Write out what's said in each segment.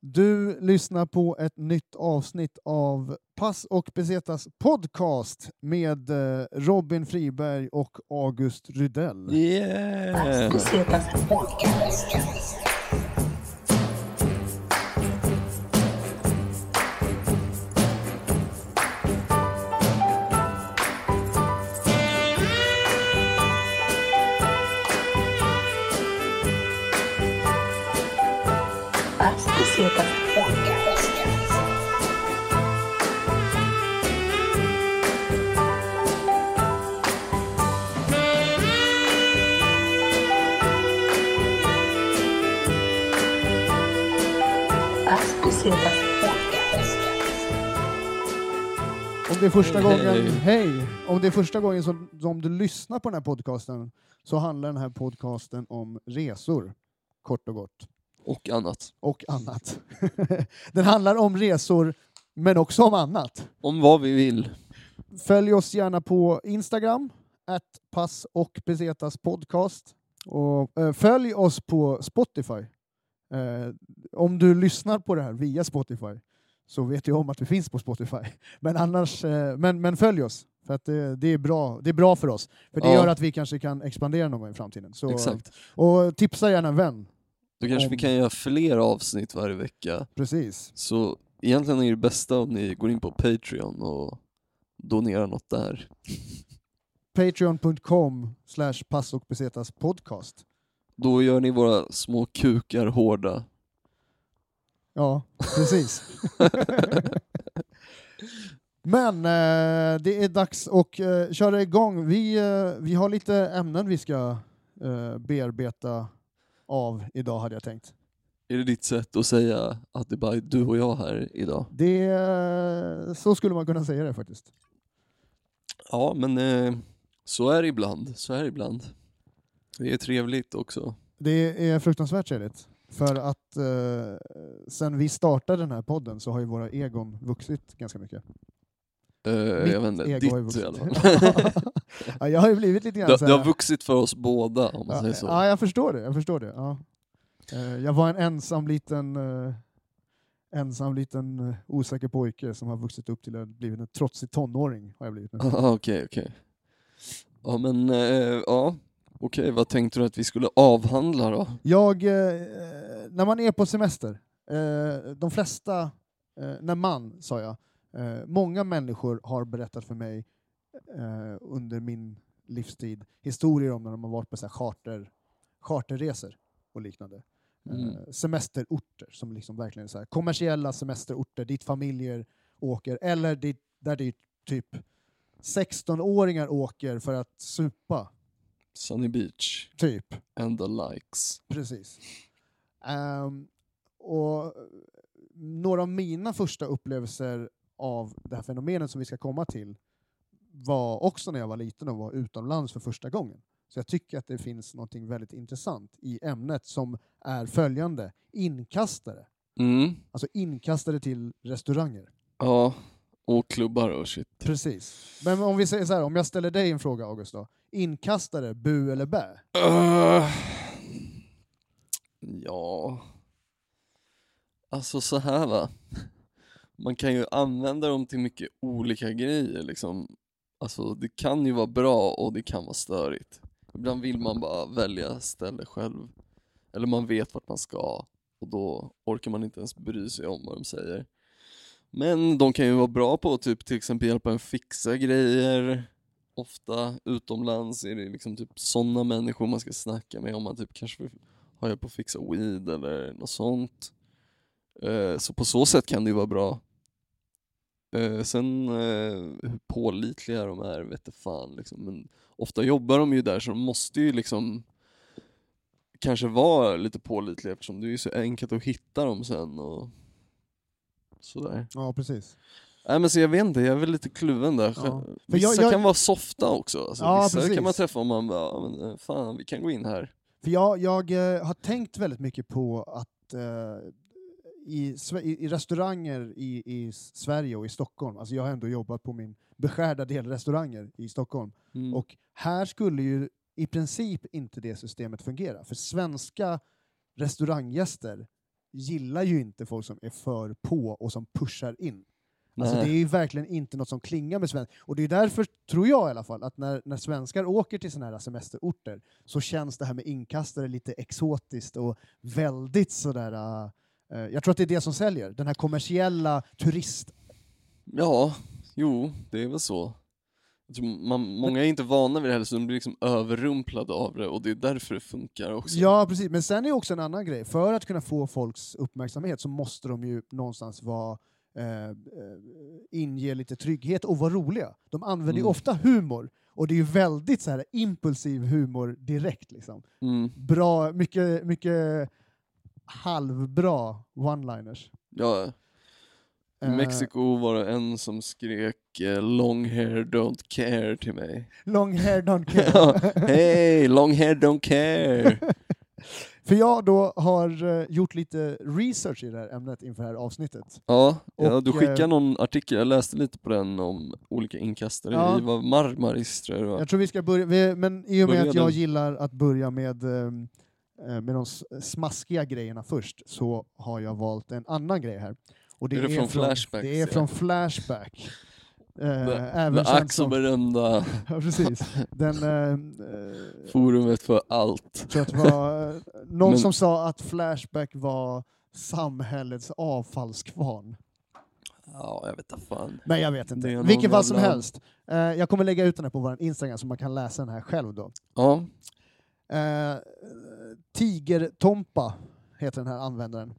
Du lyssnar på ett nytt avsnitt av Pass och Besetas podcast med eh, Robin Friberg och August Rydell. Yeah! Om det är första Hej. gången, hej! Om det är första gången som, som du lyssnar på den här podcasten så handlar den här podcasten om resor, kort och gott. Och annat. Och annat. den handlar om resor, men också om annat. Om vad vi vill. Följ oss gärna på Instagram, att pass och pesetas podcast. Och, eh, följ oss på Spotify. Eh, om du lyssnar på det här via Spotify så vet du om att vi finns på Spotify. Men annars, eh, men, men följ oss, för att det, det, är bra, det är bra för oss. För det Ja. gör att vi kanske kan expandera någon gång i framtiden. Så, Exakt. Och tipsa gärna en vän. Då kanske Om- vi kan göra fler avsnitt varje vecka. Precis. Så egentligen är det bästa om ni går in på Patreon och donerar något där. Patreon.com slash pass och pesetas podcast. Då gör ni våra små kukar hårda. Ja, precis. Men eh, det är dags att eh, köra igång. Vi, eh, vi har lite ämnen vi ska eh, bearbeta av idag hade jag tänkt. Är det ditt sätt att säga att det bara är du och jag här idag? Det, så skulle man kunna säga det faktiskt. Ja, men eh, så är det ibland. Så är det ibland. Det är trevligt också. Det är fruktansvärt trevligt. För att eh, sen vi startade den här podden så har ju våra egon vuxit ganska mycket. Eh, jag vet inte, ditt i alla fall. ja, jag har ju blivit lite grann det, det har vuxit för oss båda om man Ja, säger så. ja, jag förstår det. Jag förstår det. Ja. Eh, Jag var en ensam liten, eh, ensam liten osäker pojke som har vuxit upp till att bli en trotsig tonåring. Har jag blivit nu. Ah, Okej, okej. Ja men, ja. Okej, vad tänkte du att vi skulle avhandla då? Jag, när man är på semester, de flesta, när man sa jag, eh, många människor har berättat för mig eh, under min livstid historier om när de har varit på så här charter, charterresor och liknande. Mm. Eh, semesterorter som liksom verkligen är så här, kommersiella semesterorter dit familjer åker, eller dit, där det är typ 16-åringar åker för att supa, Sunny Beach typ. and the likes. Precis. Ehm, och några av mina första upplevelser av det här fenomenet som vi ska komma till var också när jag var liten och var utomlands för första gången. Så jag tycker att det finns något väldigt intressant i ämnet som är följande. Inkastare. Mm. Alltså inkastare till restauranger. Ja, och klubbar och shit. Precis. Men om vi säger så här, om jag ställer dig en fråga August då. Inkastare, bu eller bä? Uh, ja... Alltså så här va. Man kan ju använda dem till mycket olika grejer liksom. Alltså det kan ju vara bra och det kan vara störigt. Ibland vill man bara välja ställe själv. Eller man vet vart man ska och då orkar man inte ens bry sig om vad de säger. Men de kan ju vara bra på att typ till exempel hjälpa en fixa grejer. Ofta utomlands är det liksom typ sådana människor man ska snacka med om man typ kanske vill ha hjälp att fixa weed eller något sånt. Eh, så på så sätt kan det ju vara bra. Eh, sen eh, hur pålitliga de är vet fan liksom. Men ofta jobbar de ju där så de måste ju liksom kanske vara lite pålitliga eftersom det är ju så enkelt att hitta dem sen och sådär. Ja, precis. Nej men så jag vet inte, jag är väl lite kluven där. Ja. Vissa jag- jag- kan vara softa också. Alltså, Ja, vissa precis. kan man träffa och man bara, "Ja, men, eh, fan vi kan gå in här. För jag, jag eh, har tänkt väldigt mycket på att eh, i, i, restauranger i, i Sverige och i Stockholm, alltså jag har ändå jobbat på min beskärda del restauranger i Stockholm, Mm. och här skulle ju i princip inte det systemet fungera, för svenska restauranggäster gillar ju inte folk som är för på och som pushar in. Alltså det är ju verkligen inte något som klingar med svensk. Och det är därför, tror jag i alla fall, att när, när svenskar åker till sådana här semesterorter så känns det här med inkastare lite exotiskt och väldigt sådär... Uh, jag tror att det är det som säljer, den här kommersiella turist... Ja, jo, det är väl så. Man, många är inte vana vid det heller, så de blir liksom överrumplade av det och det är därför det funkar också. Ja, precis. Men sen är också en annan grej, för att kunna få folks uppmärksamhet så måste de ju någonstans vara eh, eh, inge lite trygghet och vara roliga. De använder ju Mm. ofta humor, och det är ju väldigt så här impulsiv humor direkt. Liksom. Mm, Bra, mycket, mycket halvbra one-liners. ja. I Eh, Mexiko var det en som skrek eh, 'long hair don't care' till mig. long hair don't Ja, care. Hej, long hair don't care! För jag då har eh, gjort lite research i det här ämnet inför det här avsnittet. Ja, ja du skickade eh, någon artikel, jag läste lite på den om olika inkastare Ja. i vad Marmaris tror jag det var. Jag tror vi ska börja, vi, men i och med Börja att jag gillar att börja med, eh, med de smaskiga grejerna först, så har jag valt en annan grej här. Och Är det från Flashback, Det är ser från? Flashback. Eh, Det, även det känt ack som, berömda ja, precis. Den, eh, eh, forumet för allt. jag tror att det var eh, någon Men- som sa att Flashback var samhällets avfallskvarn. Ja, jag vet inte fan. Nej, jag vet inte. Det är Vilken fall som helst. Eh, jag kommer lägga ut den här på vår Instagram så man kan läsa den här själv då. Ja, Eh, Tigertompa heter den här användaren.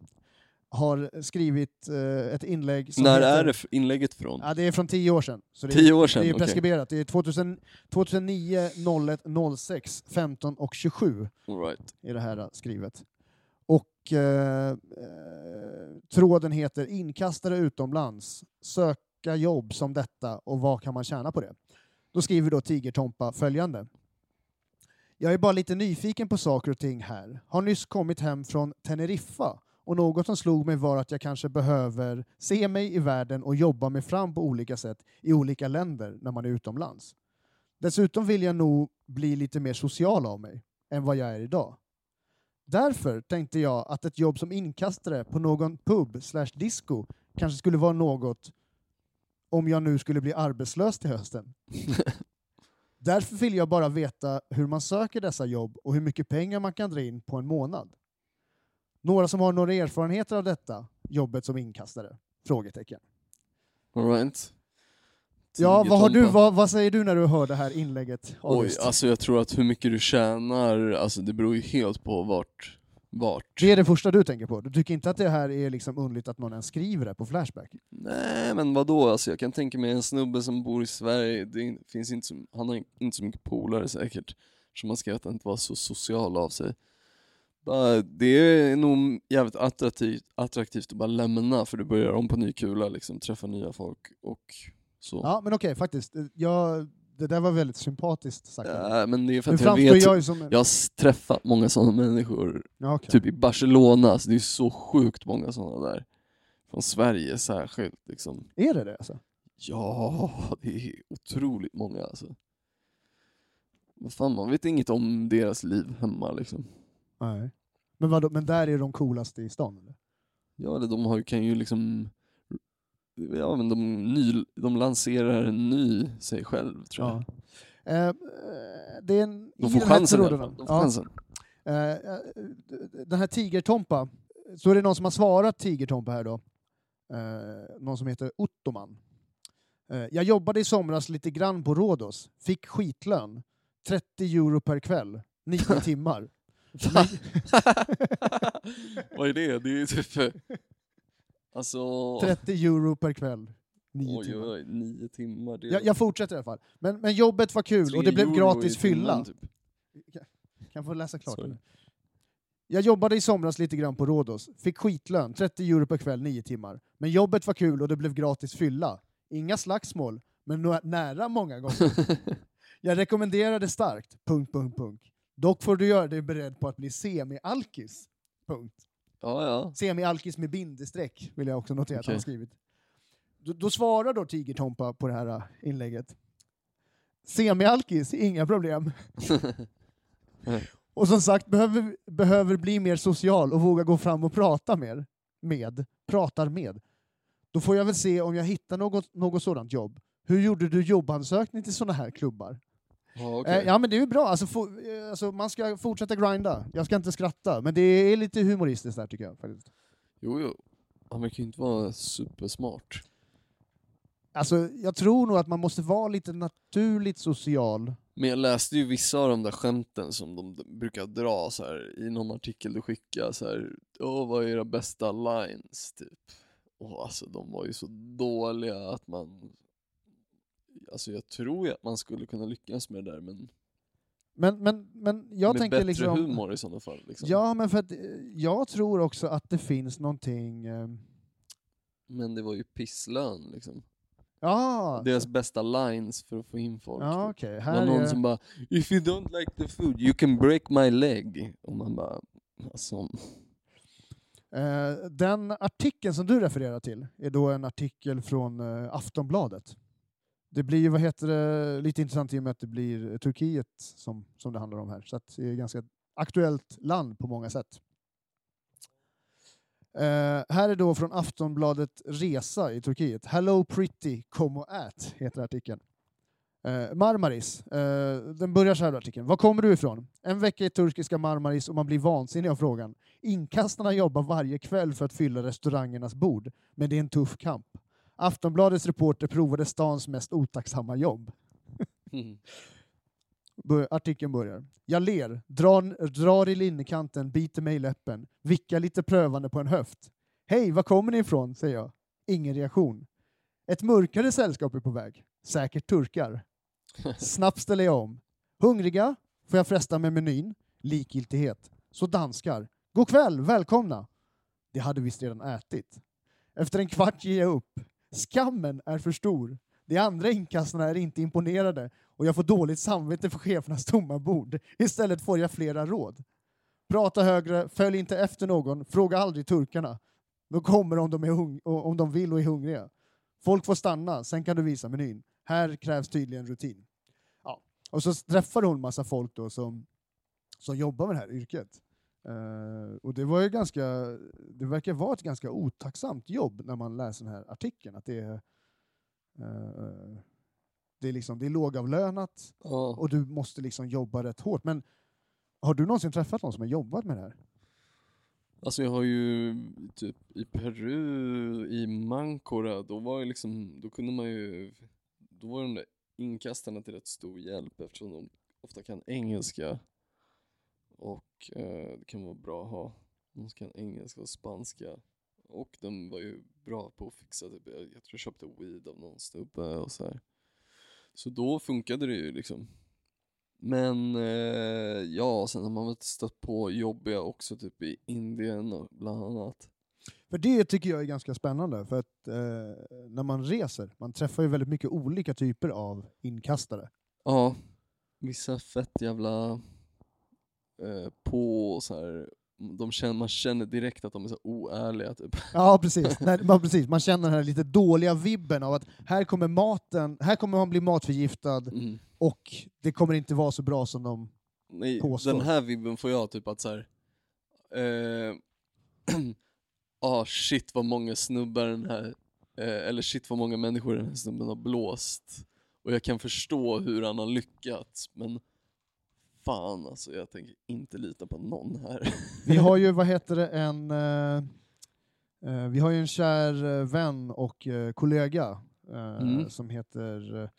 Har skrivit eh, ett inlägg som när heter, är det inlägget från? Ja, det är från tio år sedan. Så det är, Tio år sedan? det är preskriberat. Det är 2000, 2009, 01, 06, 15 och 27 All right. är det här eh, skrivet. Och eh, eh, tråden heter Inkastare utomlands, söka jobb som detta och vad kan man tjäna på det? Då skriver då Tigertompa följande. Jag är bara lite nyfiken på saker och ting här. Har nyss kommit hem från Teneriffa och något som slog mig var att jag kanske behöver se mig i världen och jobba mig fram på olika sätt i olika länder när man är utomlands. Dessutom vill jag nog bli lite mer social av mig än vad jag är idag. Därför tänkte jag att ett jobb som inkastare på någon pub slash disco kanske skulle vara något om jag nu skulle bli arbetslös till hösten. Därför vill jag bara veta hur man söker dessa jobb och hur mycket pengar man kan dra in på en månad. Några som har några erfarenheter av detta jobbet som inkastare? Frågetecken. All right. Ja, vad, har du, vad, vad säger du när du hör det här inlägget? Oj, August? alltså jag tror att hur mycket du tjänar, alltså det beror ju helt på vart. Vart. Det är det första du tänker på? Du tycker inte att det här är liksom underligt att någon ens skriver det på Flashback? Nej men vadå, alltså jag kan tänka mig en snubbe som bor i Sverige, det finns inte så, han har inte så mycket polare säkert. Som man skrev att han inte var så social av sig. Bara, Det är nog jävligt attraktivt, attraktivt att bara lämna för du börjar om på ny kula, liksom, träffa nya folk och så. Ja, men okej, faktiskt. Jag, det där var väldigt sympatiskt sagt. Ja, men det är för att jag vet, jag som jag har träffat många sådana människor, Ja, okej. typ i Barcelona, så det är så sjukt många sådana där. Från Sverige särskilt liksom. Är det det alltså? Ja, det är otroligt många alltså. Vad fan, man vet inget om deras liv hemma liksom. Nej. Men, vadå, men där är de coolaste i stan? Eller? Ja, de har, kan ju liksom... Ja, men de, ny, de lanserar en ny sig själv, tror jag. Ja. Eh, det är en, De får här chansen fall. De får ja, chansen. eh, eh, den här Tigertompa, så är det någon som har svarat Tigertompa här då. Eh, någon som heter Ottoman. Jag jobbade i somras lite grann på Rhodos, fick skitlön. 30 euro per kväll, 9 timmar. Va? Vad är det? Det är typ... Alltså... 30 euro per kväll, 9 Oj, timmar. oj, nio timmar. Det Jag, jag fortsätter i alla fall. Men, men jobbet var kul och det blev gratis fylla. Typ. Kan jag få läsa klart? Sorry. Jag jobbade i somras lite grann på Rhodos, fick skitlön, 30 euro per kväll, 9 timmar. Men jobbet var kul och det blev gratis fylla. Inga slagsmål, men nära många gånger. Jag rekommenderar det starkt. Punkt, punkt, punkt. Dock får du göra dig beredd på att bli semi-alkis. Punkt. Ja, ja. Semi-alkis med bindestreck vill jag också notera att han har skrivit. Då, då svarar då Tigertompa på det här äh, inlägget. Semi-alkis, inga problem. Och som sagt, behöver, behöver bli mer social och våga gå fram och prata mer med, pratar med. Då får jag väl se om jag hittar något, något sådant jobb. Hur gjorde du jobbansökning till sådana här klubbar? Ja, okej. Eh, ja men det är ju bra, alltså, få, eh, alltså, man ska fortsätta grinda. Jag ska inte skratta, men det är lite humoristiskt där tycker jag. faktiskt. Jo, jo. Det kan ju inte vara supersmart. Alltså, jag tror nog att man måste vara lite naturligt social. Men jag läste ju vissa av de där skämten som de d- brukar dra så här i någon artikel du skickar så här. Åh, vad är era bästa lines? Typ. Och alltså de var ju så dåliga att man... Alltså jag tror ju att man skulle kunna lyckas med det där men Men, men, men jag med tänker bättre liksom... humor i sådana fall. Liksom. Ja, men för att eh, jag tror också att det finns någonting... Eh, Men det var ju pisslön liksom. ja, Deras bästa lines för att få in folk. ja okej. Det var Här någon är... som bara If you don't like the food you can break my leg. Och man bara alltså, Eh, den artikeln som du refererar till är då en artikel från eh, Aftonbladet. Det blir ju, vad heter det, lite intressant i och med att det blir Turkiet som, som det handlar om här. Så att det är ett ganska aktuellt land på många sätt. Uh, här är då från Aftonbladet Resa i Turkiet. Hello pretty, come och ät, heter artikeln. Uh, Marmaris, uh, den börjar så här artikeln. Var kommer du ifrån? En vecka i turkiska Marmaris och man blir vansinnig av frågan. Inkastarna jobbar varje kväll för att fylla restaurangernas bord, men det är en tuff kamp. Aftonbladets reporter provade stans mest otacksamma jobb. Bör- Artikeln börjar. Jag ler, drar, drar i linnekanten, biter mig i läppen, vickar lite prövande på en höft. Hej, var kommer ni ifrån? säger jag. Ingen reaktion. Ett mörkare sällskap är på väg. Säkert turkar. Snabbt ställer jag om. Hungriga? Får jag fresta med menyn? Likgiltighet. Så danskar. God kväll, välkomna! Det hade visst redan ätit. Efter en kvart ger jag upp. Skammen är för stor. De andra inkastarna är inte imponerade och jag får dåligt samvete för chefernas tomma bord. Istället får jag flera råd. Prata högre, följ inte efter någon, fråga aldrig turkarna. De kommer om de, är hung- om de vill och är hungriga. Folk får stanna, sen kan du visa menyn. Här krävs tydligen rutin. Ja. Och så träffar hon massa folk då som, som jobbar med det här yrket. Eh, och det var ju ganska, det verkar vara ett ganska otacksamt jobb när man läser den här artikeln. Att det är, eh, det är, liksom, det är lågavlönat ja. och du måste liksom jobba rätt hårt. Men har du någonsin träffat någon som har jobbat med det här? Alltså jag har ju typ i Peru, i Mancora, då var ju liksom, då kunde man ju, då var de där inkastarna till rätt stor hjälp eftersom de ofta kan engelska och eh, det kan vara bra att ha, de kan engelska och spanska och de var ju bra på att fixa, typ, jag, jag tror jag köpte weed av någon snubbe och så här. Så då funkade det ju liksom. Men eh, ja, sen har man väl stött på jobbiga också typ i Indien och bland annat. För det tycker jag är ganska spännande, för att eh, när man reser, man träffar ju väldigt mycket olika typer av inkastare. Ja, vissa fett jävla eh, på så här. De känner, man känner direkt att de är så oärliga typ. Ja, precis. Nej, man, precis. Man känner den här lite dåliga vibben av att här kommer maten, här kommer man bli matförgiftad Mm. och det kommer inte vara så bra som de... Nej, Påstår. den här vibben får jag typ att så här. Eh, ah shit vad många snubbar den här, eh, eller shit vad många människor den här snubben har blåst. Och jag kan förstå hur han har lyckats, men fan alltså jag tänker inte lita på någon här. Vi har ju, vad heter det, en... Eh, eh, vi har ju en kär eh, vän och eh, kollega eh, Mm. som heter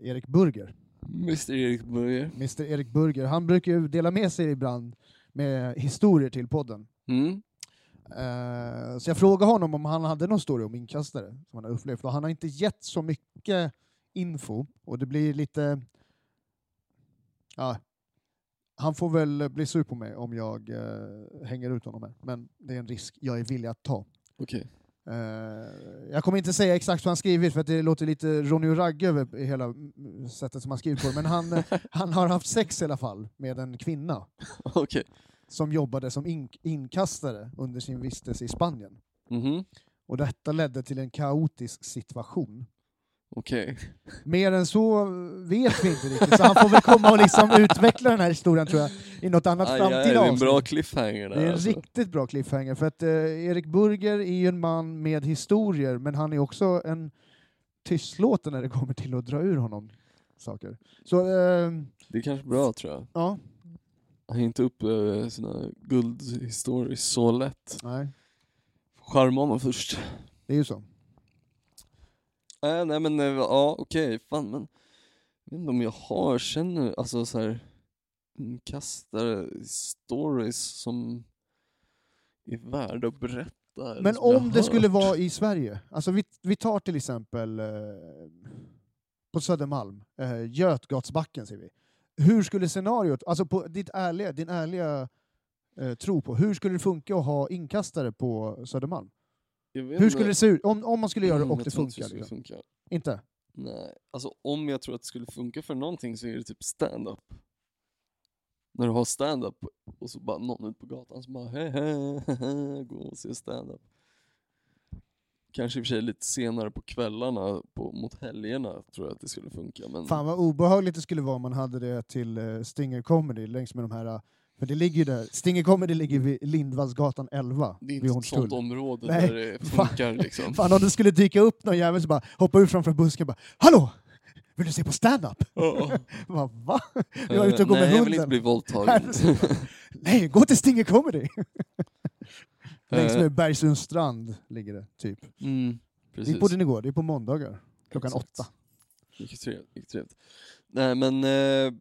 Erik Burger. Mr Erik Börje. Mr Erik Burger. Han brukar ju dela med sig ibland med historier till podden. Mm. Så jag frågade honom om han hade någon story om inkastare som han har upplevt och han har inte gett så mycket info och det blir lite... Ja, han får väl bli sur på mig om jag eh, hänger ut honom här, men det är en risk jag är villig att ta. Okej. Eh, jag kommer inte säga exakt vad han skrivit för att det låter lite Ronny och Ragge över hela mm, sättet som han skrivit på, men han, eh, han har haft sex i alla fall med en kvinna Okej. som jobbade som in inkastare under sin vistelse i Spanien. Mhm. Och detta ledde till en kaotisk situation. Okej. Mer än så vet vi inte riktigt, så han får väl komma och liksom utveckla den här historien tror jag, i något annat Aj, aj, framtida det är en bra cliffhanger där Det är en alltså. riktigt bra cliffhanger, för att eh, Erik Burger är ju en man med historier, men han är också en tystlåten när det kommer till att dra ur honom saker. Så, eh, Det är kanske bra tror jag. ja, Han ger inte upp eh, sina guldhistorier så lätt. nej, Charma honom först. det är ju så. Äh, nej men eh, ja okej, fan men jag vet inte om jag har, känner, alltså så här inkastare stories som är värda att berätta. Men om det har skulle hört. vara i Sverige, alltså vi, vi tar till exempel eh, på Södermalm, eh, Götgatsbacken säger vi. Hur skulle scenariot, alltså på ditt ärliga, din ärliga eh, tro på, hur skulle det funka att ha inkastare på Södermalm? Hur skulle det se ut om, om man skulle göra det Mm, och det funkar? skulle Liksom. funka. Inte? Nej, alltså om jag tror att det skulle funka för någonting så är det typ stand-up. När du har stand-up och så bara någon ute på gatan som bara hej hej, gå och se stand-up. Kanske i och för sig lite senare på kvällarna, på, mot helgerna tror jag att det skulle funka. Men Fan vad obehagligt det skulle vara om man hade det till eh, Stinger Comedy längs med de här, eh, för det ligger ju där, Stinger Comedy ligger vid Lindvallsgatan 11 det är inte ett sånt område Nej, där det funkar liksom. Fan om det skulle dyka upp någon jävel som bara hoppar ut framför busken och bara ”Hallå! Vill du se på stand-up?” Ja. Bara, Va? Jag är ute och går Nej, med jag vill inte hunden. bli våldtagen. Nej, gå till Stinger Comedy! Längs Eh, med Bergsundstrand ligger det, typ. mm, precis. Dit borde ni gå, det är på måndagar. Klockan Exakt. åtta. Mycket trevligt. Nej men, eh,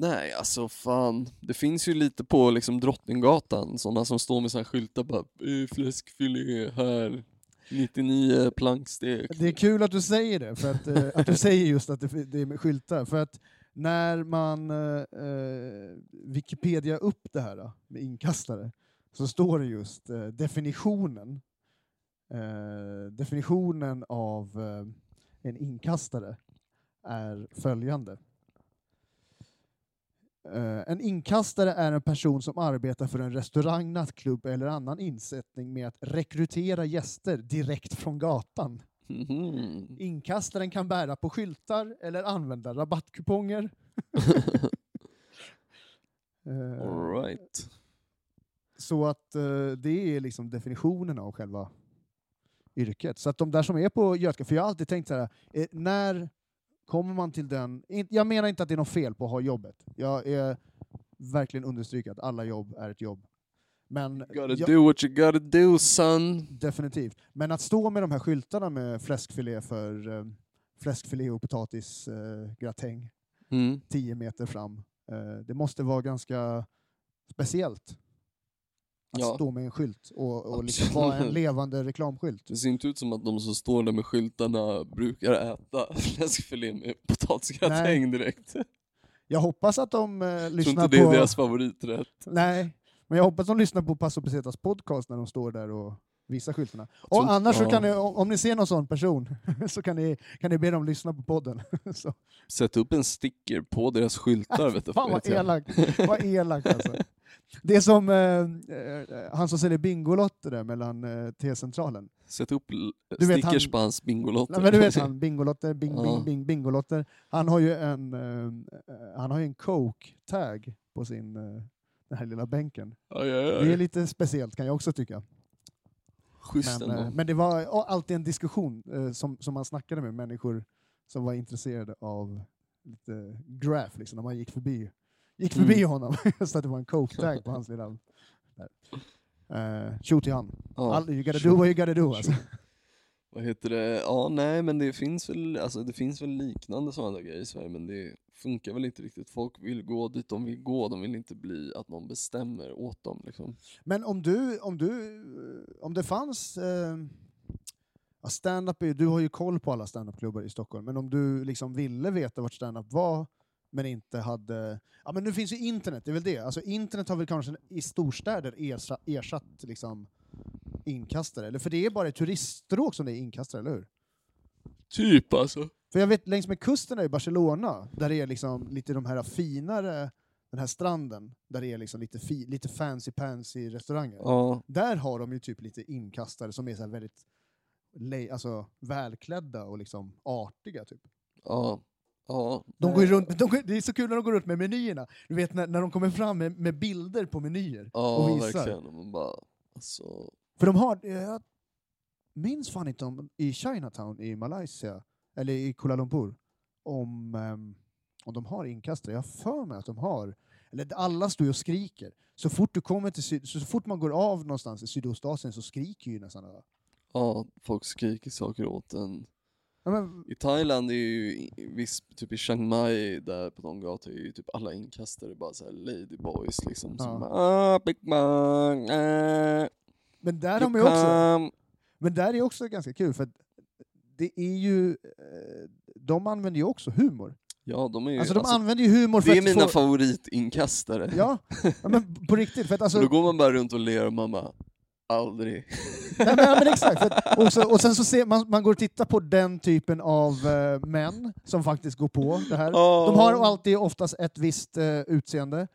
nej alltså fan. Det finns ju lite på liksom Drottninggatan, sådana som står med sådana här skyltar bara eh, fläskfilé här, 99 plankstek. Det är kul att du säger det, för att, eh, att du säger just att det, det är med skyltar. För att när man eh, eh Wikipedia upp det här med inkastare, så står det just eh, definitionen. Eh, definitionen av eh, en inkastare är följande. Eh, en inkastare är en person som arbetar för en restaurang, nattklubb eller annan insättning med att rekrytera gäster direkt från gatan. Mhm. Inkastaren kan bära på skyltar eller använda rabattkuponger. Eh, All right. Så att eh, det är liksom definitionen av själva yrket. Så att de där som är på Götka, för jag har alltid tänkt så här, när kommer man till den... Jag menar inte att det är något fel på att ha jobbet. Jag är verkligen understryker att alla jobb är ett jobb. Men Gotta jag, do what you gotta do son. definitivt. Men att stå med de här skyltarna med fläskfilé för eh, fläskfilé och potatisgratäng eh, Mm. 10 meter fram. Eh, det måste vara ganska speciellt att Ja. stå med en skylt och, och liksom vara en levande reklamskylt. Det ser inte ut som att de som står där med skyltarna brukar äta fläskfilé med potatisgratäng direkt. Jag hoppas att de eh, tror lyssnar inte det är på... deras favoriträtt. Nej, men jag hoppas att de lyssnar på Passo Pesetas podcast när de står där och visar skyltarna. Och tror- annars så ja. kan ni, om ni ser någon sån person så kan ni, kan ni be dem lyssna på podden. så, Sätt upp en sticker på deras skyltar vet du. fan vad elakt, vad elakt alltså. Det är som eh, eh, han som säljer Bingolotter där mellan eh, T-centralen. Sätt upp Du vet, stickers han- på hans Bingolotter. Nej, men du vet han, Bingolotter, Bing, Ja. Bing, Bing, Bingolotter. Han har ju en, eh, han har en Coke-tag på sin, eh, den här lilla bänken. Aj, aj, aj. Det är lite speciellt kan jag också tycka. Schysst Men, eh, men det var alltid en diskussion eh, som, som man snackade med människor som var intresserade av lite graph, liksom, när man gick förbi, gick förbi Mm. honom. Just att det var en coke-tag på hans lilla... Där. Uh, shoot till han. Ja. All, you gotta do what you gotta do. Alltså. Vad heter det? Ja, nej men det finns väl, alltså, det finns väl liknande sådana där grejer i Sverige men det funkar väl inte riktigt. Folk vill gå dit de vill gå, de vill inte bli att någon bestämmer åt dem liksom. Men om du, om du, om det fanns eh, stand-up, du har ju koll på alla stand-up-klubbar i Stockholm, men om du liksom ville veta vart stand-up var, men inte hade... Ja men nu finns ju internet, det är väl det. Alltså internet har väl kanske i storstäder ersatt, ersatt liksom inkastare, eller för det är bara i turiststråk som det är inkastare, eller hur? Typ alltså. För jag vet längs med kusten i Barcelona, där det är liksom lite de här finare, den här stranden, där det är liksom lite, fi, lite fancy-pansy restauranger. Ja, Där har de ju typ lite inkastare som är så här väldigt alltså, välklädda och liksom artiga. Typ. Ja. Ja. De går runt, de det är så kul när de går runt med menyerna. Du vet när, när de kommer fram med, med bilder på menyer. Ja, och visar. verkligen. Och Man bara, alltså, För de har, jag minns fan inte om i Chinatown i Malaysia, eller i Kuala Lumpur, om, ehm, om de har inkastare. Jag har för mig att de har, eller alla står ju och skriker. Så fort, du kommer till syd, så fort man går av någonstans i Sydostasien så skriker ju nästan alla. ja, folk skriker saker åt en. Ja, men, I Thailand är ju, viss, typ i Chiang Mai, där på de gator är ju typ alla inkastare bara såhär ladyboys liksom. Som Ja. bara, ah, big man, ah, men där har man ju också, come." men där är också ganska kul för det är ju, eh, de använder ju också humor. Ja, de är ju, Alltså de alltså, använder ju humor för det är mina få, favoritinkastare. Ja, ja, men på riktigt. För att alltså, då går man bara runt och ler och man bara, aldrig. Nej, men, men exakt. Att, och, så, och sen så ser man, man går och tittar på den typen av eh, män som faktiskt går på det här. De har alltid oftast ett visst eh, utseende.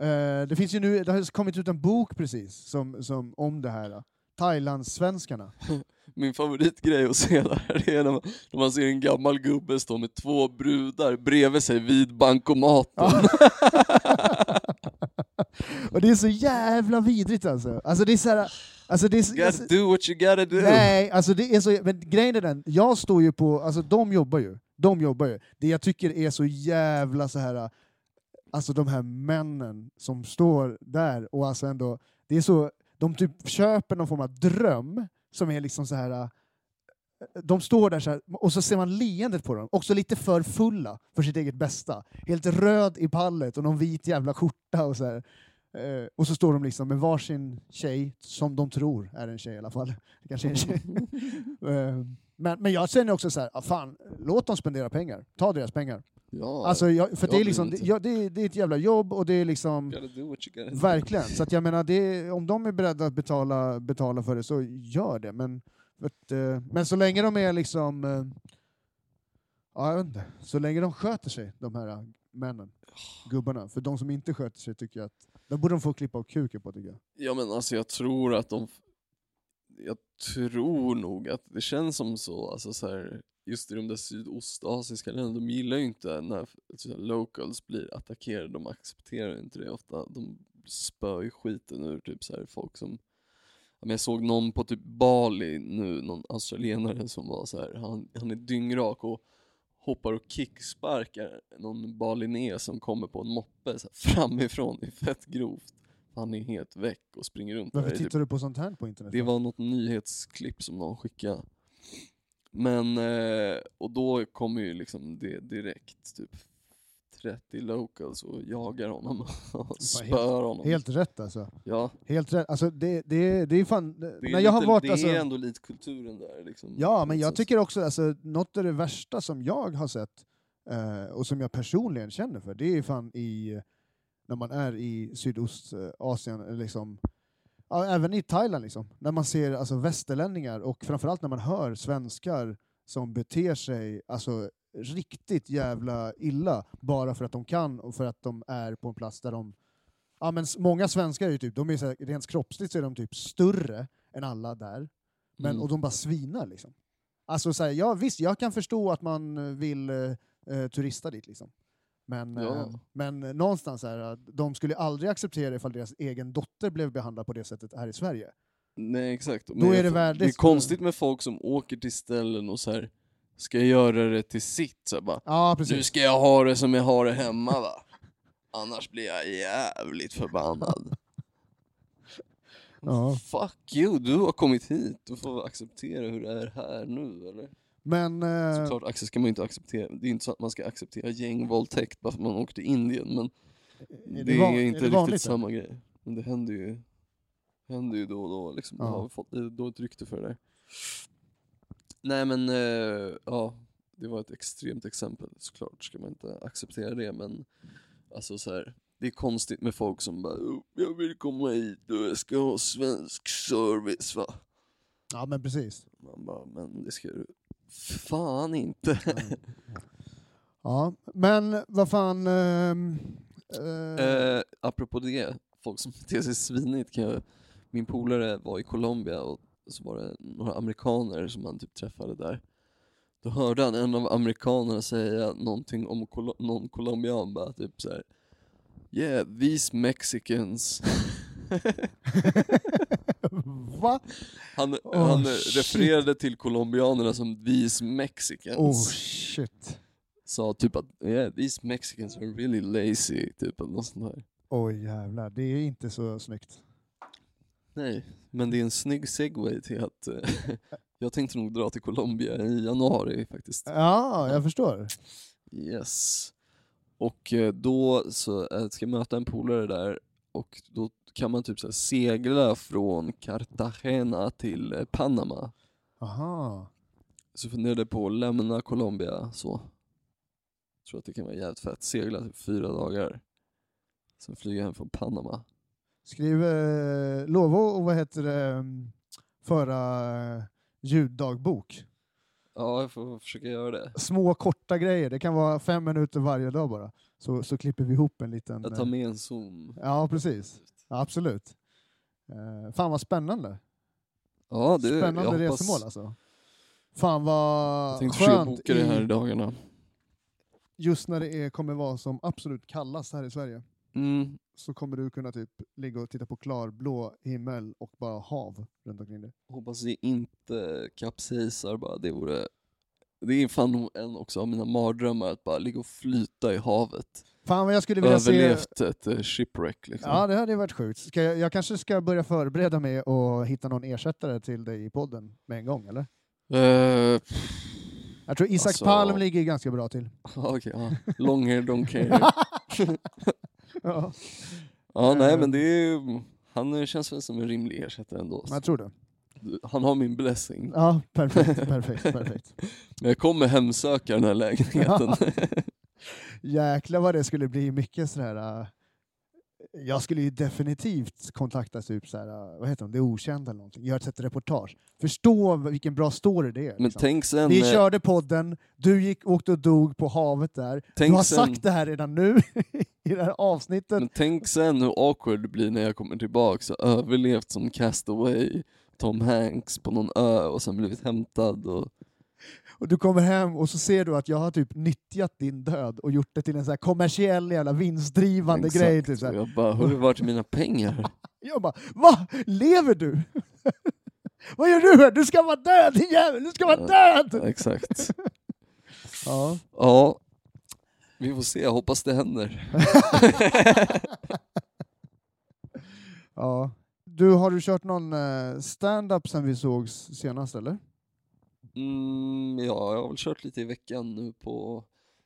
Eh, det finns ju nu, det har kommit ut en bok precis som, som, om det här. Thailandssvenskarna. Min favoritgrej att se där är när man, när man ser en gammal gubbe stå med två brudar bredvid sig vid bankomaten. och det är så jävla vidrigt alltså. Alltså det är så här, alltså det är, så- You alltså, gotta do what you gotta do. Nej, alltså det är så, men grejen är den, jag står ju på, alltså de jobbar ju, de jobbar ju. Det jag tycker är så jävla så här, alltså de här männen som står där och alltså ändå, det är så, de typ köper någon form av dröm som är liksom så här. De står där så här, och så ser man leendet på dem, också lite för fulla för sitt eget bästa. Helt röd i pallet och någon vit jävla skjorta och så här. Eh, och så står de liksom med varsin tjej, som de tror är en tjej i alla fall. Kanske en tjej. Eh, men, men jag känner också så här, ah, fan, låt dem spendera pengar. Ta deras pengar. Ja, Alltså, jag, för jag det, är bryr liksom, mig det, inte. ja, det, är, det är ett jävla jobb och det är liksom... Verkligen. Så att jag menar, det, är- om de är beredda att betala, betala för det så gör det. Men, att, eh, men så länge de är liksom... eh, Ja, jag vet inte. Så länge de sköter sig, de här männen, gubbarna. För de som inte sköter sig tycker jag att... Då borde de få klippa av kuken på tycker jag. Ja men alltså jag tror att de... Jag tror nog att det känns som så, alltså så här, just i de där sydostasiska länderna, de gillar ju inte när så här, locals blir attackerade, de accepterar inte det ofta. De spör ju skiten ur typ så här, folk som men jag såg någon på typ Bali nu, någon australienare som var så här, han, han är dyngrak och hoppar och kicksparkar någon baliné som kommer på en moppe så här, framifrån, det är fett grovt. Han är helt väck och springer runt Varför typ tittar du på sånt här på internet? det var något nyhetsklipp som någon skickade. Men, eh, och då kommer ju liksom det direkt, typ 30 locals och jagar honom och spör honom. Helt rätt alltså. Ja, Helt rätt. Alltså det, det, det är fan... det är, när lite, jag har varit, det alltså, är ändå lite kulturen där liksom. Ja, men jag sätt. tycker också alltså, något av det värsta som jag har sett eh, och som jag personligen känner för, det är fan i när man är i Sydostasien, eller liksom, ja, även i Thailand, liksom, när man ser alltså, västerlänningar och framförallt när man hör svenskar som beter sig alltså, riktigt jävla illa bara för att de kan och för att de är på en plats där de... Ja, men många svenskar är ju typ, de är så här, rent kroppsligt så är de typ större än alla där. Men, Mm. Och de bara svinar liksom. Alltså så här, ja, visst, jag kan förstå att man vill eh, eh, turista dit liksom. Men, Ja. eh, men någonstans att de skulle aldrig acceptera ifall deras egen dotter blev behandlad på det sättet här i Sverige. Nej exakt. Då är det värdigt Det är konstigt med folk som åker till ställen och så här ska göra det till sitt. Så bara, Ja, nu precis. ska jag ha det som jag har det hemma va. Annars blir jag jävligt förbannad. Ja. Fuck you, du har kommit hit. Du får acceptera hur det är här nu eller? Men, eh, Såklart Axel ska man inte acceptera. Det är inte så att man ska acceptera gängvåldtäkt bara för att man åker till Indien. Men är det, van- är inte det vanligt, riktigt samma grej. Men det händer ju, händer ju då och då. Liksom. Ja. Jag har fått lite dåligt rykte för det där. Nej men, eh, ja. Det var ett extremt exempel. Såklart ska man inte acceptera det men alltså så här. Det är konstigt med folk som bara "Oh, jag vill komma hit och jag ska ha svensk service va. Ja, men precis. Man bara, men det ska du fan inte. Ja, men vad fan... ehm, eh, Eh, apropå det, folk som beter sig svinigt kan jag, min polare var i Colombia och så var det några amerikaner som han typ träffade där. Då hörde han en av amerikanerna säga någonting om Col- någon colombian bara typ såhär Yeah, these mexicans. Va? Han, Oh, han refererade till colombianerna som these mexicans. Oh shit. Sa typ att yeah, these mexicans are really lazy, typ eller något sånt där. Oj jävlar, det är inte så snyggt. Nej, men det är en snygg segway till att eh, jag tänkte nog dra till Colombia i januari faktiskt. Ja, jag förstår. Yes. Och eh, då så eh, ska jag möta en polare där och då kan man typ så segla från Cartagena till Panama. Aha. Så jag funderade på att lämna Colombia så. Tror att det kan vara jävligt fett. Segla typ fyra dagar. Sen flyga hem från Panama. Skriv, eh, lova och vad heter det, mm, föra eh, ljuddagbok. Ja, jag får försöka göra det. Små korta grejer, det kan vara fem minuter varje dag bara. Så, så klipper vi ihop en liten... Jag tar eh, med en zoom. Ja, precis. Ja, absolut. Eh, fan vad spännande. Ja, det, spännande jag hoppas, resemål alltså. Fan vad Jag tänkte skönt boka det här i, i dagarna. just när det är, kommer vara som absolut kallast här i Sverige. Mm, Så kommer du kunna typ ligga och titta på klarblå himmel och bara hav runt omkring dig. hoppas det inte kapsejsar bara. Det vore... Det är fan nog en också av mina mardrömmar att bara ligga och flyta i havet. Fan vad jag skulle vilja se... Överlevt ett eh, shipwreck liksom. Ja, det hade varit sjukt. Ska jag, jag kanske ska börja förbereda mig och hitta någon ersättare till dig i podden med en gång, eller? Eh, Jag tror Isak Alltså- Palm ligger ganska bra till. okej, ja. Long hair, don't care. Ja, Ja, nej Eh. men det är han känns väl som en rimlig ersättare ändå. jag tror det. Han har min blessing. Ja, perfekt, perfekt, perfekt. Men jag kommer hemsöka den här lägenheten. Jäklar vad det skulle bli mycket sådär... jag skulle ju definitivt kontakta typ såhär, äh, vad heter de, Det Okända eller någonting, göra ett reportage. Förstå vilken bra story det är. men liksom. tänk sen, Vi eh, körde podden, du gick, åkte och dog på havet där. tänk du har sen, sagt det här redan nu i det här avsnittet. men tänk sen hur awkward det blir när jag kommer tillbaka och överlevt som castaway Tom Hanks på någon ö och sen blivit hämtad och Och du kommer hem och så ser du att jag har typ nyttjat din död och gjort det till en så här kommersiell jävla vinstdrivande Exakt. grej. Typ så här. jag bara, hur vart är mina pengar? Jag bara, va? Lever du? Vad gör du här? Du ska vara död din jävel! Du ska vara död! Exakt. Ja. Ja, vi får se, jag hoppas det händer. ja. Du, har du kört någon eh, stand-up sen vi sågs senast eller? Mm, ja, jag har väl kört lite i veckan nu på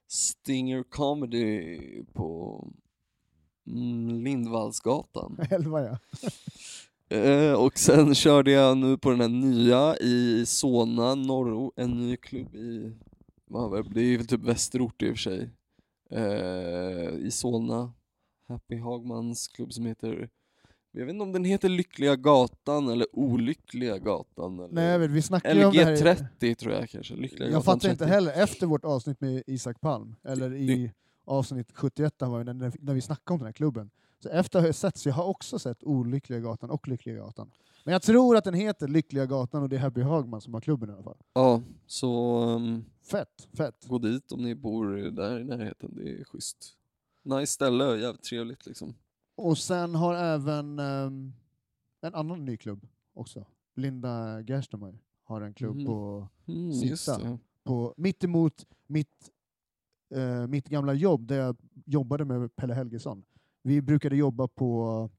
Stinger Comedy på mm, Lindvallsgatan. Elva ja. Eh, och sen körde jag nu på den här nya i Solna, Norro, en ny klubb i, det, är väl typ västerort i och för sig, eh, i Solna. Happy Hagmans klubb som heter, jag vet inte om den heter Lyckliga Gatan eller Olyckliga Gatan. Eller, Nej jag vet, vi snackade ju om det här. i- G30 tror jag kanske. Lyckliga Jag fattar inte 30. heller, efter vårt avsnitt med Isak Palm, eller i Det- avsnitt 71 där var det när, när vi snackade om den här klubben. Så efter har jag sett, så jag har också sett Olyckliga Gatan och Lyckliga Gatan. Men jag tror att den heter Lyckliga Gatan och det är Happy Hagman som har klubben i alla fall. Ja, så um, Fett, fett. gå dit om ni bor där i närheten, det är schysst. Nice ställe, jävligt trevligt liksom. Och sen har även ehm, en annan ny klubb också. Linda Gerstenmeier har en klubb Mhm. på, Mm, Sitta. på mitt emot mitt, eh, mitt gamla jobb där jag jobbade med Pelle Helgesson. Vi brukade jobba på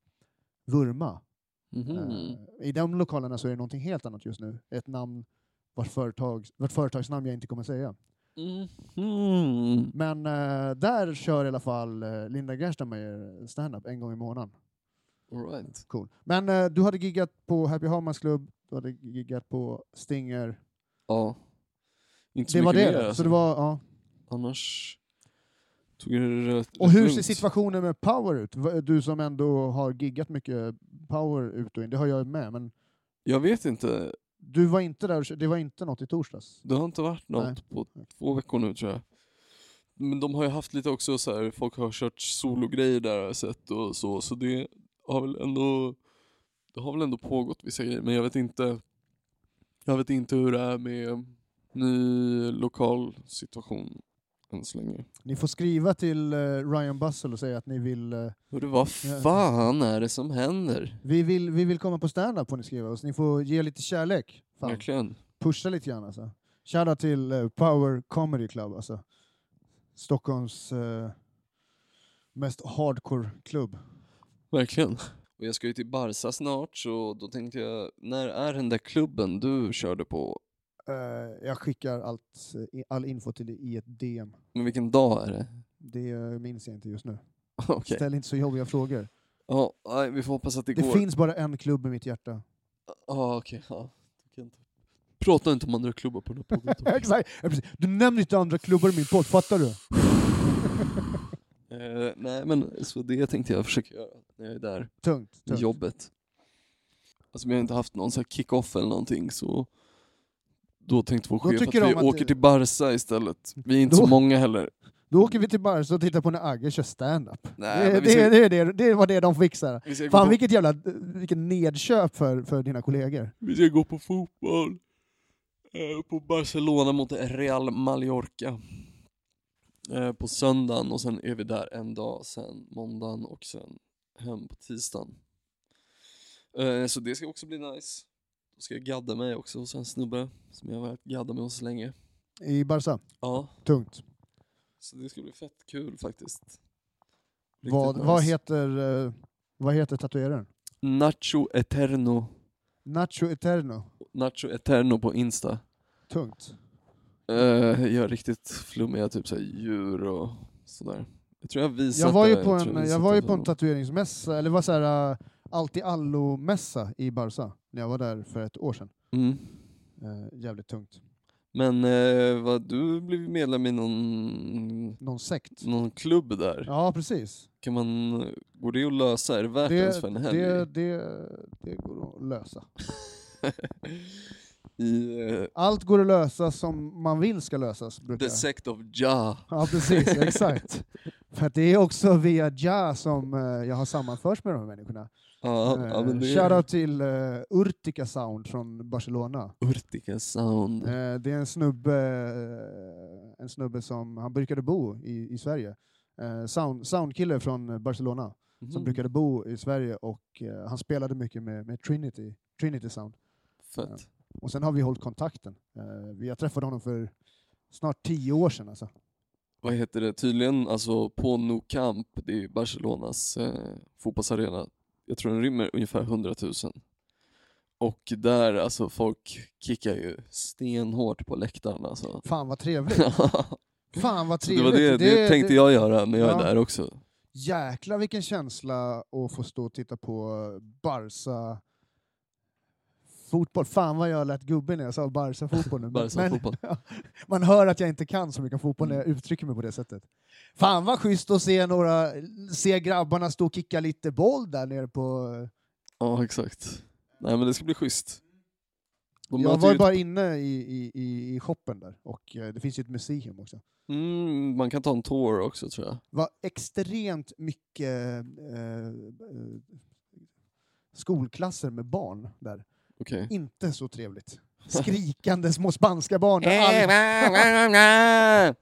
Vurma. Mhm. Eh, I de lokalerna så är det någonting helt annat just nu. Ett namn vars, företag, vars företagsnamn jag inte kommer säga. Mhm. Men eh, där kör i alla fall eh, Linda Gerstenmeier stand-up en gång i månaden. All right. Cool. Men eh, du hade giggat på Happy Hamans klubb, du hade giggat på Stinger. Ja. Inte så Det var det. mer, alltså. Så det var, ja. Annars tog jag det rätt Och hur ser situationen med power ut? Du som ändå har giggat mycket power ut och in, det har jag med, men Jag vet inte, du var inte där, det var inte något i torsdags? det har inte varit något Nej. på två veckor nu tror jag. Men de har ju haft lite också så här, folk har kört sologrejer där har jag sett och så, så det har väl ändå det har väl ändå pågått vissa grejer, men jag vet inte Jag vet inte hur det är med ny lokal situation än så länge. Ni får skriva till eh, Ryan Bussell och säga att ni vill, eh, Hörru, vad fan är det som händer? vi vill, vi vill komma på stand-up får ni skriva oss. Ni får ge lite kärlek. Fan. Verkligen. Pusha lite grann alltså. Shoutout till eh, Power Comedy Club alltså. Stockholms mest hardcore klubb. Verkligen. Och jag ska ju till Barca snart så då tänkte jag, när är den där klubben du körde på? Eh, jag skickar allt, eh, all info till dig i ett DM. Men vilken dag är det? Det eh, minns jag inte just nu. Okej. Ställ inte så jobbiga frågor. Ja, nej, vi får hoppas att det, Det går. finns bara en klubb i mitt hjärta. Ja, okej. Ja. Du kan inte- Prata inte om andra klubbar på den här podden. Exakt. Du nämner inte andra klubbar i min podd, fattar du? eh, nej, men så det tänkte jag försöka göra när jag är där. Tungt. tungt. jobbet. Alltså vi har inte haft någon så kick-off eller någonting så då tänkte vår chef att vi att åker det- till Barca istället. Vi är inte Då- så många heller. Då åker vi till Barca och tittar på när Agge kör stand-up. Nej, det, ska- det, det, det var det de fixar. Vi Fan på, vilket jävla vilken nedköp för, för dina kollegor. vi ska gå på fotboll. Eh, på Barcelona mot Real Mallorca. Eh, på söndagen och sen är vi där en dag, sen måndagen och sen hem på tisdagen. Eh, så det ska också bli nice. Ska jag gadda mig också hos en snubbe som jag har varit gadda med hos länge. I Barca. Ja, Tungt. Så det ska bli fett kul faktiskt. Riktigt Vad, nice. vad, heter, eh, vad heter tatueraren? Nacho Eterno. Nacho Eterno. Nacho Eterno på Insta. Tungt. Uh, gör riktigt flummiga typ såhär djur och sådär. Jag tror jag visat Jag var ju på en, jag visat var ju på en tatueringsmässa, eller var så här uh, allt i allo-mässa i Barca, när jag var där för ett år sedan. mm. Eh, jävligt tungt. Men uh, vad, du blev medlem i någon, Någon sekt. någon klubb där. Ja, precis. Kan man, går det att lösa? Är det värt ens Det, för en helg? det, det, det går att lösa. I eh, Allt går att lösa som man vill ska lösas. Brukar. The Sect of Ja. Ja, precis. Exakt. För det är också via Ja som eh, jag har sammanförts med de här människorna. Ja, ja, men det Eh, Shoutout till uh, Urtica Sound från Barcelona. Urtica Sound. Eh, det är en snubbe, eh, en snubbe som han brukade bo i, i Sverige. Eh, sound, soundkille från Barcelona som Mhm. brukade bo i Sverige och eh, han spelade mycket med, med Trinity, Trinity Sound. Fett. Och sen har vi hållit kontakten. Vi har träffat honom för snart tio år sedan. Alltså. vad heter det, tydligen alltså på Nou Camp, det är Barcelonas fotbollsarena, jag tror den rymmer ungefär 100 000. Och där, alltså folk kickar ju stenhårt på läktaren alltså. Fan vad trevligt. Fan vad Så det trevligt. var det, det, tänkte det- jag göra när jag Ja. är där också. Jäklar vilken känsla att få stå och titta på Barca fotboll. Fan vad jag lät gubben när jag sa Barca fotboll nu. Barca men- fotboll. Man hör att jag inte kan så mycket fotboll när jag uttrycker mig på det sättet. Fan vad schysst att se, några, se grabbarna stå och kicka lite boll där nere på... Ja exakt. Nej men det ska bli schysst. De Jag var ju bara inne i, i, i, i shoppen där, och eh, det finns ju ett museum också. mm, man kan ta en tour också tror jag. Det var extremt mycket eh, eh, skolklasser med barn där. Okej. Inte så trevligt. Skrikande små spanska barn. Eh, där All...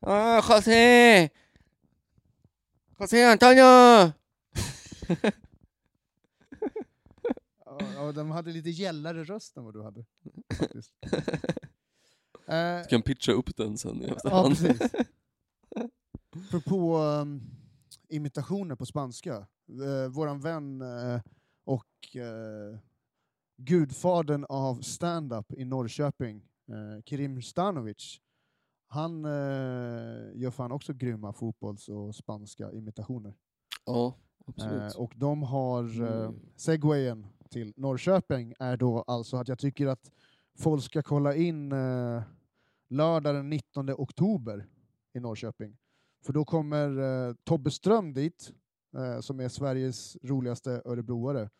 Ah, José! José Antonio! Ja, ja, de hade lite gällare röst än vad du hade. faktiskt. Eh, Du kan pitcha upp den sen i ja, efterhand. precis. Apropå um, imitationer på spanska. Uh, våran vän eh, och uh, gudfadern av stand-up i Norrköping, uh, Kirim Stanovic, han eh, gör fan också grymma fotbolls och spanska imitationer. Ja, absolut. Eh, och de har, eh, Mm. segwayen till Norrköping är då alltså att jag tycker att folk ska kolla in eh, lördag den 19 oktober i Norrköping. För då kommer eh, Tobbe Ström dit, eh, som är Sveriges roligaste örebroare.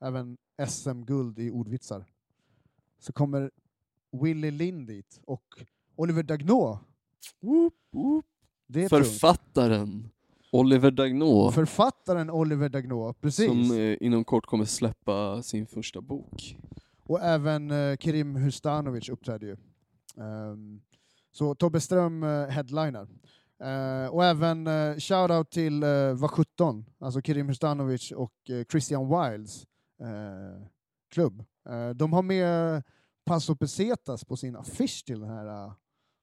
Även SM-guld i ordvitsar. Så kommer Willy Lind dit och Oliver Dagnå. Woop, woop. Det är tungt. Författaren Oliver Dagnå, Författaren Oliver Dagnå, precis. som eh, inom kort kommer släppa sin första bok. Och även eh, Kerim Hustanovic uppträdde ju. Ehm, så Tobbe Ström eh, headliner. Eh, och även eh, shoutout till eh, Va 17, alltså Kerim Hustanovic och eh, Christian Wilds eh, klubb. Eh, de har med Paso Pesetas på sin affisch till den här, eh,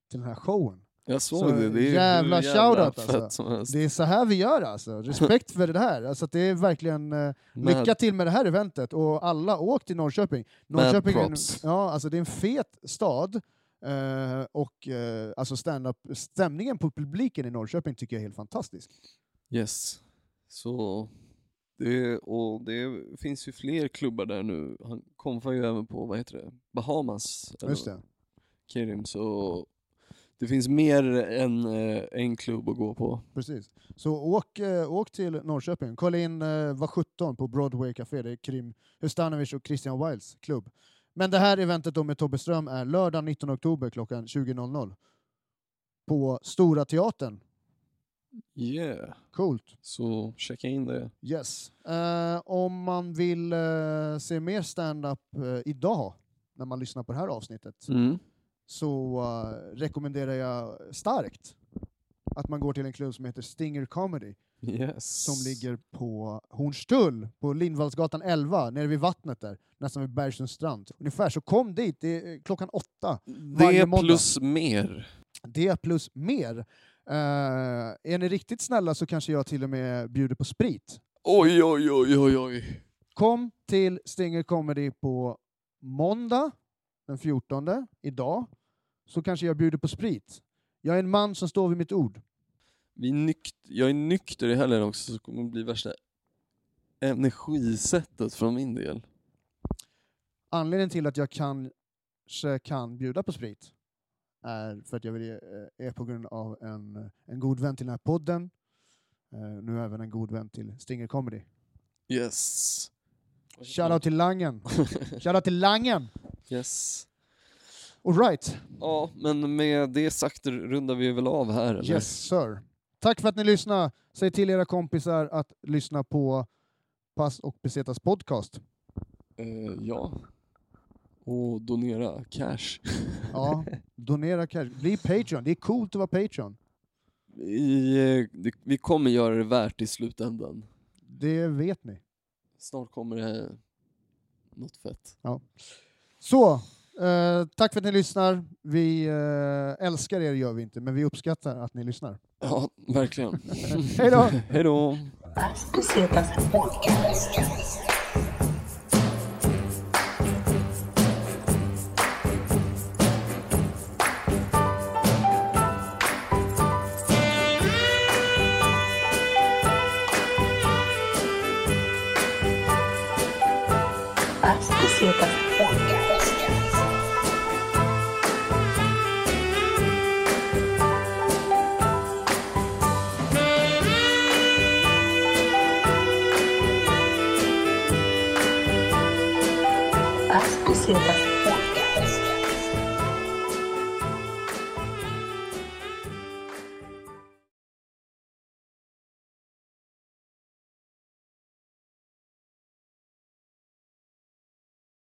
till den här showen. Jag såg Så det, det är jävla jävla shoutout, alltså. Det är så här vi gör alltså. Respekt för det här. Alltså, det är verkligen eh, lycka till med det här eventet och alla åk till Norrköping. Norrköping är en, ja, alltså det är en fet stad eh, och eh, alltså stand-up, stämningen på publiken i Norrköping tycker jag är helt fantastisk. Yes. Så det, och det finns ju fler klubbar där nu. Han konfar ju även på, vad heter det, Bahamas. Just det. Kerim, så det finns mer än eh, en klubb att gå på. Precis. Så åk, eh, åk till Norrköping, kolla in eh, var 17 på Broadway Café, det är Krim Hustanovic och Christian Wilds klubb. Men det här eventet då med Tobbe Ström är lördag 19 oktober klockan 20.00 på Stora Teatern. Yeah. Coolt. Så checka in det. Yes. Eh, om man vill eh, se mer stand-up eh, idag, när man lyssnar på det här avsnittet, Mm. så eh, rekommenderar jag starkt att man går till en klubb som heter Stinger Comedy, Yes. som ligger på Hornstull, på Lindvallsgatan 11, nere vid vattnet där, nästan vid Bergsunds strand. Ungefär, så kom dit, det är eh, klockan åtta. varje Det måndag. plus mer. Det plus mer. Eh, är ni riktigt snälla så kanske jag till och med bjuder på sprit. Oj, oj, oj, oj, oj. Kom till Stinger Comedy på måndag den 14, idag, så kanske jag bjuder på sprit. Jag är en man som står vid mitt ord. Vi är nykt jag är nykter i helgen också, så det kommer bli värsta energisättet från min del. Anledningen till att jag kanske kan bjuda på sprit är för att jag vill, eh, är på grund av en, en god vän till den här podden, eh, nu även en god vän till Stinger Comedy. Yes. Shoutout till Langen! Shoutout till Langen! Yes. All right. Ja, men med det sagt rundar vi väl av här eller? Yes sir. Tack för att ni lyssnade. Säg till era kompisar att lyssna på Pass och Pesetas podcast. Eh, ja. Och donera cash. Ja, donera cash. Bli Patreon. Det är coolt att vara Patreon. Vi, eh, det- vi kommer göra det värt i slutändan. Det vet ni. Snart kommer det något fett. Så, eh, tack för att ni lyssnar. Vi eh, älskar er gör vi inte, men vi uppskattar att ni lyssnar. Ja, verkligen. Hej då! Hej då!